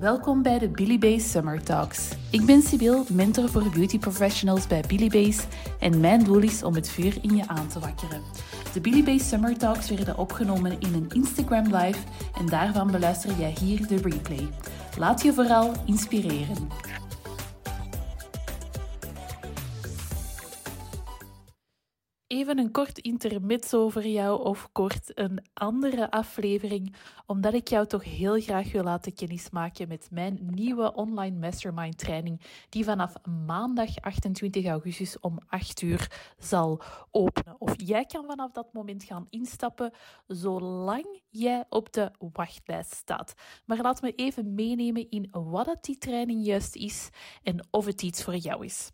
Welkom bij de Billy Base Summer Talks. Ik ben Sibyl, mentor voor beauty professionals bij Billy Base en mijn doel is om het vuur in je aan te wakkeren. De Billy Base Summer Talks werden opgenomen in een Instagram live en daarvan beluister jij hier de replay. Laat je vooral inspireren. Even een kort intermezzo over jou of kort een andere aflevering, omdat ik jou toch heel graag wil laten kennismaken met mijn nieuwe online mastermind training, die vanaf maandag 28 augustus om 8 uur zal openen. Of jij kan vanaf dat moment gaan instappen, zolang jij op de wachtlijst staat. Maar laat me even meenemen in wat dat die training juist is en of het iets voor jou is.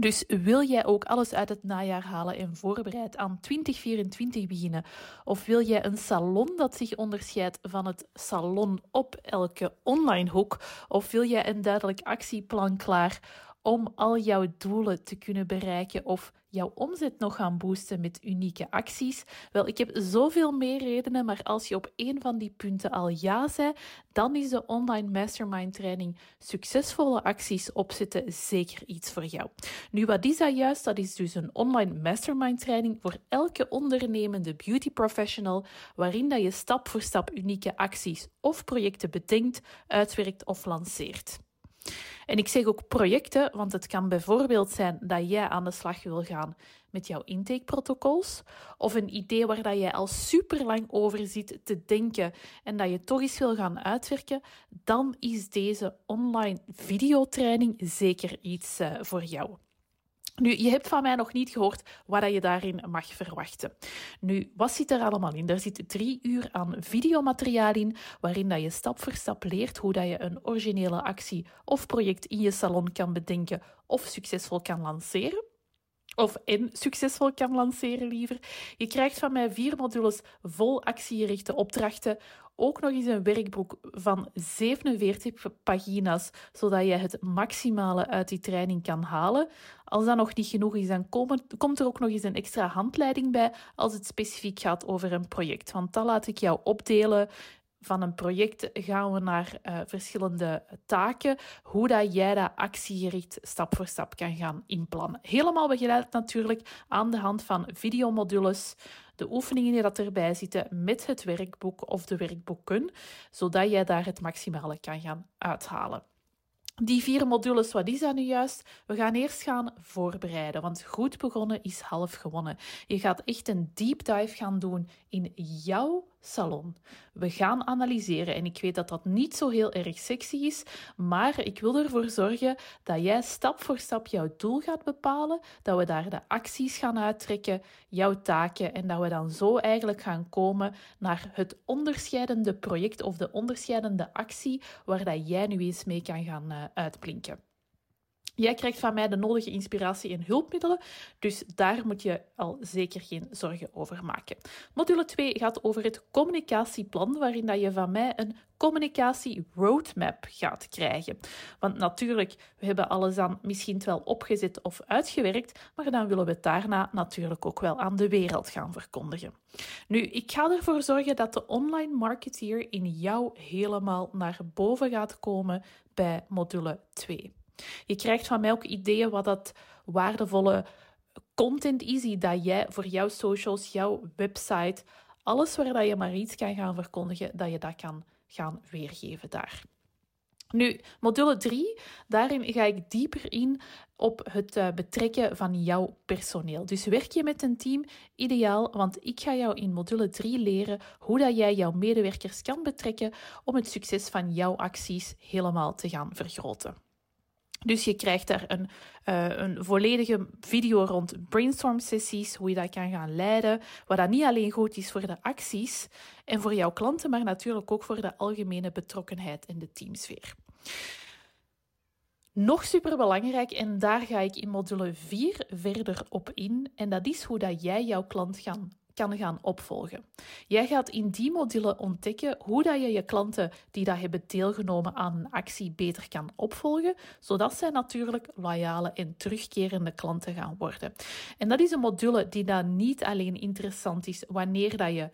Dus wil jij ook alles uit het najaar halen en voorbereid aan 2024 beginnen? Of wil jij een salon dat zich onderscheidt van het salon op elke online hoek? Of wil jij een duidelijk actieplan klaar om al jouw doelen te kunnen bereiken of jouw omzet nog gaan boosten met unieke acties? Wel, ik heb zoveel meer redenen, maar als je op één van die punten al ja zei, dan is de online mastermind training succesvolle acties opzetten zeker iets voor jou. Nu, wat is dat juist? Dat is dus een online mastermind training voor elke ondernemende beauty professional, waarin dat je stap voor stap unieke acties of projecten bedenkt, uitwerkt of lanceert. En ik zeg ook projecten, want het kan bijvoorbeeld zijn dat jij aan de slag wil gaan met jouw intakeprotocols of een idee waar dat jij al super lang over zit te denken en dat je toch eens wil gaan uitwerken, dan is deze online videotraining zeker iets uh, voor jou. Nu, je hebt van mij nog niet gehoord wat je daarin mag verwachten. Nu, wat zit er allemaal in? Er zit drie uur aan videomateriaal in, waarin dat je stap voor stap leert hoe dat je een originele actie of project in je salon kan bedenken of succesvol kan lanceren. Of en succesvol kan lanceren liever. Je krijgt van mij vier modules vol actiegerichte opdrachten ook nog eens een werkboek van 47 pagina's, zodat je het maximale uit die training kan halen. Als dat nog niet genoeg is, dan komt er ook nog eens een extra handleiding bij als het specifiek gaat over een project. Want dat laat ik jou opdelen van een project gaan we naar uh, verschillende taken, hoe dat jij dat actiegericht stap voor stap kan gaan inplannen. Helemaal begeleid natuurlijk aan de hand van videomodules, de oefeningen die dat erbij zitten met het werkboek of de werkboeken, zodat jij daar het maximale kan gaan uithalen. Die vier modules, wat is dat nu juist? We gaan eerst gaan voorbereiden, want goed begonnen is half gewonnen. Je gaat echt een deep dive gaan doen in jouw salon. We gaan analyseren en ik weet dat dat niet zo heel erg sexy is, maar ik wil ervoor zorgen dat jij stap voor stap jouw doel gaat bepalen, dat we daar de acties gaan uittrekken, jouw taken en dat we dan zo eigenlijk gaan komen naar het onderscheidende project of de onderscheidende actie waar dat jij nu eens mee kan gaan uh, uitblinken. Jij krijgt van mij de nodige inspiratie en hulpmiddelen, dus daar moet je al zeker geen zorgen over maken. Module 2 gaat over het communicatieplan, waarin dat je van mij een communicatie roadmap gaat krijgen. Want natuurlijk, we hebben alles dan misschien wel opgezet of uitgewerkt, maar dan willen we het daarna natuurlijk ook wel aan de wereld gaan verkondigen. Nu, ik ga ervoor zorgen dat de online marketeer in jou helemaal naar boven gaat komen bij module 2. Je krijgt van mij ook ideeën wat dat waardevolle content is dat jij voor jouw socials, jouw website, alles waar dat je maar iets kan gaan verkondigen, dat je dat kan gaan weergeven daar. Nu, module 3, daarin ga ik dieper in op het eh, betrekken van jouw personeel. Dus werk je met een team, ideaal, want ik ga jou in module 3 leren hoe dat jij jouw medewerkers kan betrekken om het succes van jouw acties helemaal te gaan vergroten. Dus je krijgt daar een, uh, een volledige video rond brainstorm sessies, hoe je dat kan gaan leiden, wat dat niet alleen goed is voor de acties en voor jouw klanten, maar natuurlijk ook voor de algemene betrokkenheid in de teamsfeer. Nog superbelangrijk, en daar ga ik in module 4 verder op in, en dat is hoe dat jij jouw klant gaan kan gaan opvolgen. Jij gaat in die modulen ontdekken hoe dat je je klanten die dat hebben deelgenomen aan een actie beter kan opvolgen, zodat zij natuurlijk loyale en terugkerende klanten gaan worden. En dat is een module die dan niet alleen interessant is wanneer dat je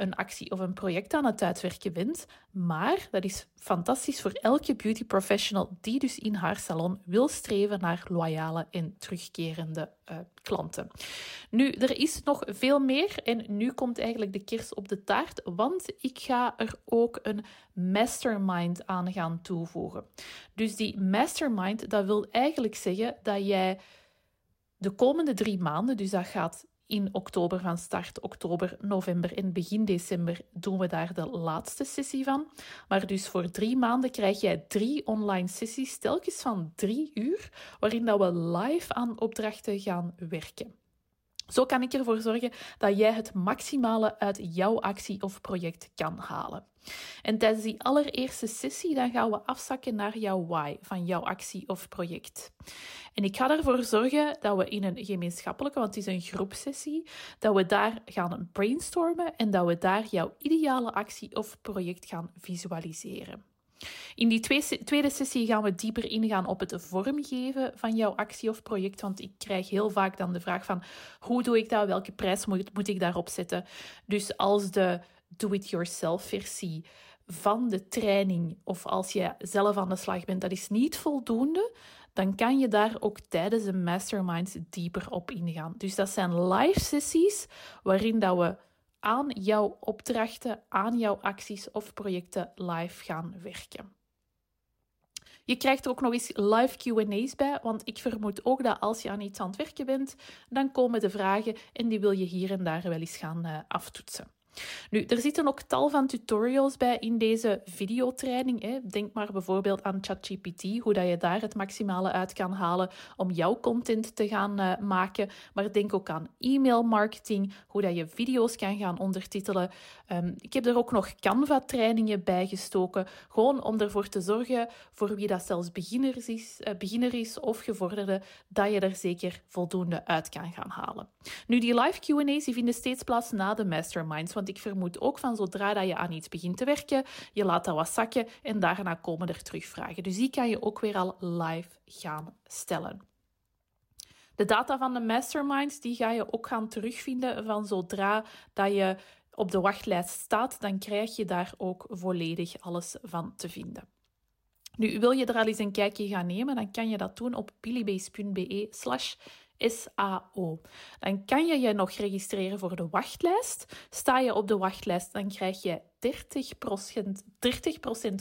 een actie of een project aan het uitwerken bent. Maar dat is fantastisch voor elke beauty professional die dus in haar salon wil streven naar loyale en terugkerende uh, klanten. Nu, er is nog veel meer en nu komt eigenlijk de kers op de taart, want ik ga er ook een mastermind aan gaan toevoegen. Dus die mastermind, dat wil eigenlijk zeggen dat jij de komende drie maanden, dus dat gaat in oktober van start, oktober, november en begin december doen we daar de laatste sessie van. Maar dus voor drie maanden krijg jij drie online sessies, telkens van drie uur, waarin dat we live aan opdrachten gaan werken. Zo kan ik ervoor zorgen dat jij het maximale uit jouw actie of project kan halen. En tijdens die allereerste sessie dan gaan we afzakken naar jouw why van jouw actie of project. En ik ga ervoor zorgen dat we in een gemeenschappelijke, want het is een groepsessie, dat we daar gaan brainstormen en dat we daar jouw ideale actie of project gaan visualiseren. In die tweede sessie gaan we dieper ingaan op het vormgeven van jouw actie of project, want ik krijg heel vaak dan de vraag van hoe doe ik dat, welke prijs moet, moet ik daarop zetten. Dus als de do-it-yourself versie van de training of als je zelf aan de slag bent, dat is niet voldoende, dan kan je daar ook tijdens de masterminds dieper op ingaan. Dus dat zijn live sessies waarin dat we aan jouw opdrachten, aan jouw acties of projecten live gaan werken. Je krijgt er ook nog eens live QA's bij, want ik vermoed ook dat als je aan iets aan het werken bent, dan komen de vragen en die wil je hier en daar wel eens gaan uh, aftoetsen. Nu, er zitten ook tal van tutorials bij in deze videotraining. Hè. Denk maar bijvoorbeeld aan ChatGPT, hoe dat je daar het maximale uit kan halen om jouw content te gaan uh, maken. Maar denk ook aan e-mail marketing, hoe dat je video's kan gaan ondertitelen. Um, ik heb er ook nog Canva-trainingen bij gestoken, gewoon om ervoor te zorgen, voor wie dat zelfs beginner is, uh, beginner is of gevorderde, dat je er zeker voldoende uit kan gaan halen. Nu, die live Q&A's vinden steeds plaats na de masterminds, want ik vermoed ook van zodra dat je aan iets begint te werken, je laat dat wat zakken en daarna komen er terug vragen. Dus die kan je ook weer al live gaan stellen. De data van de masterminds die ga je ook gaan terugvinden van zodra dat je op de wachtlijst staat, dan krijg je daar ook volledig alles van te vinden. Nu, wil je er al eens een kijkje gaan nemen, dan kan je dat doen op billybase.be slash SAO. Dan kan je je nog registreren voor de wachtlijst. Sta je op de wachtlijst, dan krijg je 30%, 30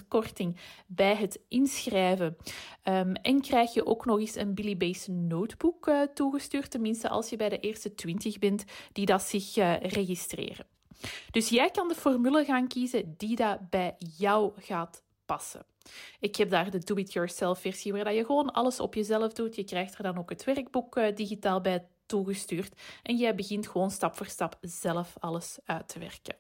korting bij het inschrijven. Um, en krijg je ook nog eens een Billy Base notebook uh, toegestuurd, tenminste als je bij de eerste 20 bent die dat zich uh, registreren. Dus jij kan de formule gaan kiezen die dat bij jou gaat passen. Ik heb daar de do-it-yourself versie waar je gewoon alles op jezelf doet. Je krijgt er dan ook het werkboek uh, digitaal bij toegestuurd en jij begint gewoon stap voor stap zelf alles uit te werken.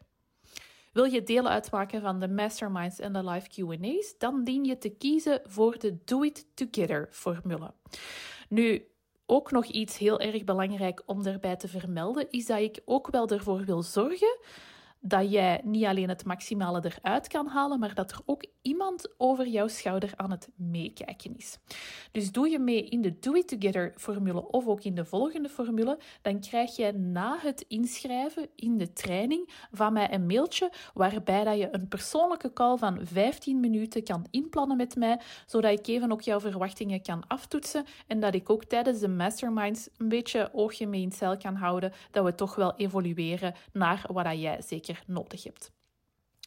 Wil je deel uitmaken van de masterminds en de live Q&A's, dan dien je te kiezen voor de Do It Together formule. Nu, ook nog iets heel erg belangrijk om daarbij te vermelden, is dat ik ook wel ervoor wil zorgen dat jij niet alleen het maximale eruit kan halen, maar dat er ook iemand over jouw schouder aan het meekijken is. Dus doe je mee in de Do It Together formule of ook in de volgende formule, dan krijg je na het inschrijven in de training van mij een mailtje waarbij dat je een persoonlijke call van 15 minuten kan inplannen met mij, zodat ik even ook jouw verwachtingen kan aftoetsen en dat ik ook tijdens de masterminds een beetje oogje mee in het zeil kan houden, dat we toch wel evolueren naar wat jij zeker nodig hebt.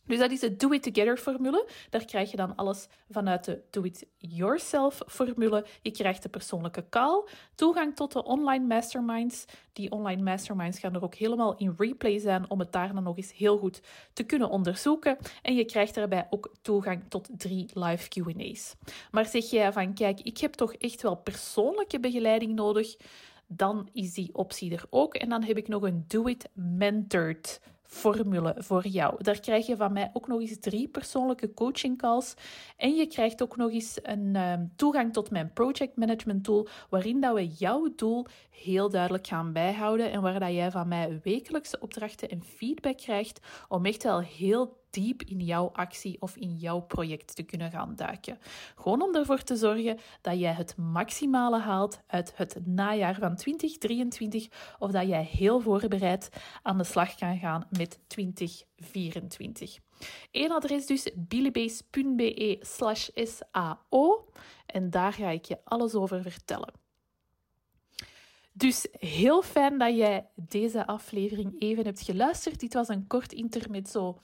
Dus dat is de Do It Together formule. Daar krijg je dan alles vanuit de Do It Yourself formule. Je krijgt de persoonlijke call, toegang tot de online masterminds. Die online masterminds gaan er ook helemaal in replay zijn om het daarna nog eens heel goed te kunnen onderzoeken. En je krijgt daarbij ook toegang tot drie live Q&A's. Maar zeg jij van kijk, ik heb toch echt wel persoonlijke begeleiding nodig, dan is die optie er ook. En dan heb ik nog een Do It Mentored formule voor jou. Daar krijg je van mij ook nog eens drie persoonlijke coaching calls. En je krijgt ook nog eens een ehm, toegang tot mijn project management tool, waarin dat we jouw doel heel duidelijk gaan bijhouden en waar dat jij van mij wekelijkse opdrachten en feedback krijgt om echt wel heel diep in jouw actie of in jouw project te kunnen gaan duiken. Gewoon om ervoor te zorgen dat jij het maximale haalt uit het najaar van 2023 of dat jij heel voorbereid aan de slag kan gaan met 2024. Eén adres dus billybase.be slash sao en daar ga ik je alles over vertellen. Dus heel fijn dat jij deze aflevering even hebt geluisterd. Dit was een kort intermezzo,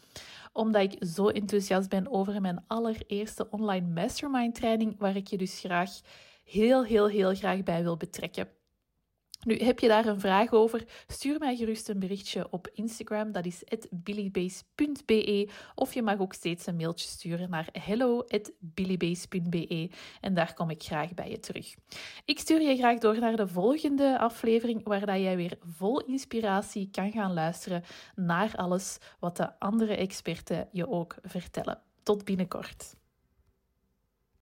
omdat ik zo enthousiast ben over mijn allereerste online mastermind training, waar ik je dus graag heel, heel, heel graag bij wil betrekken. Nu, heb je daar een vraag over? Stuur mij gerust een berichtje op Instagram, dat is billybase.be. Of je mag ook steeds een mailtje sturen naar hello.billybase.be en daar kom ik graag bij je terug. Ik stuur je graag door naar de volgende aflevering, waar dat jij weer vol inspiratie kan gaan luisteren naar alles wat de andere experten je ook vertellen. Tot binnenkort.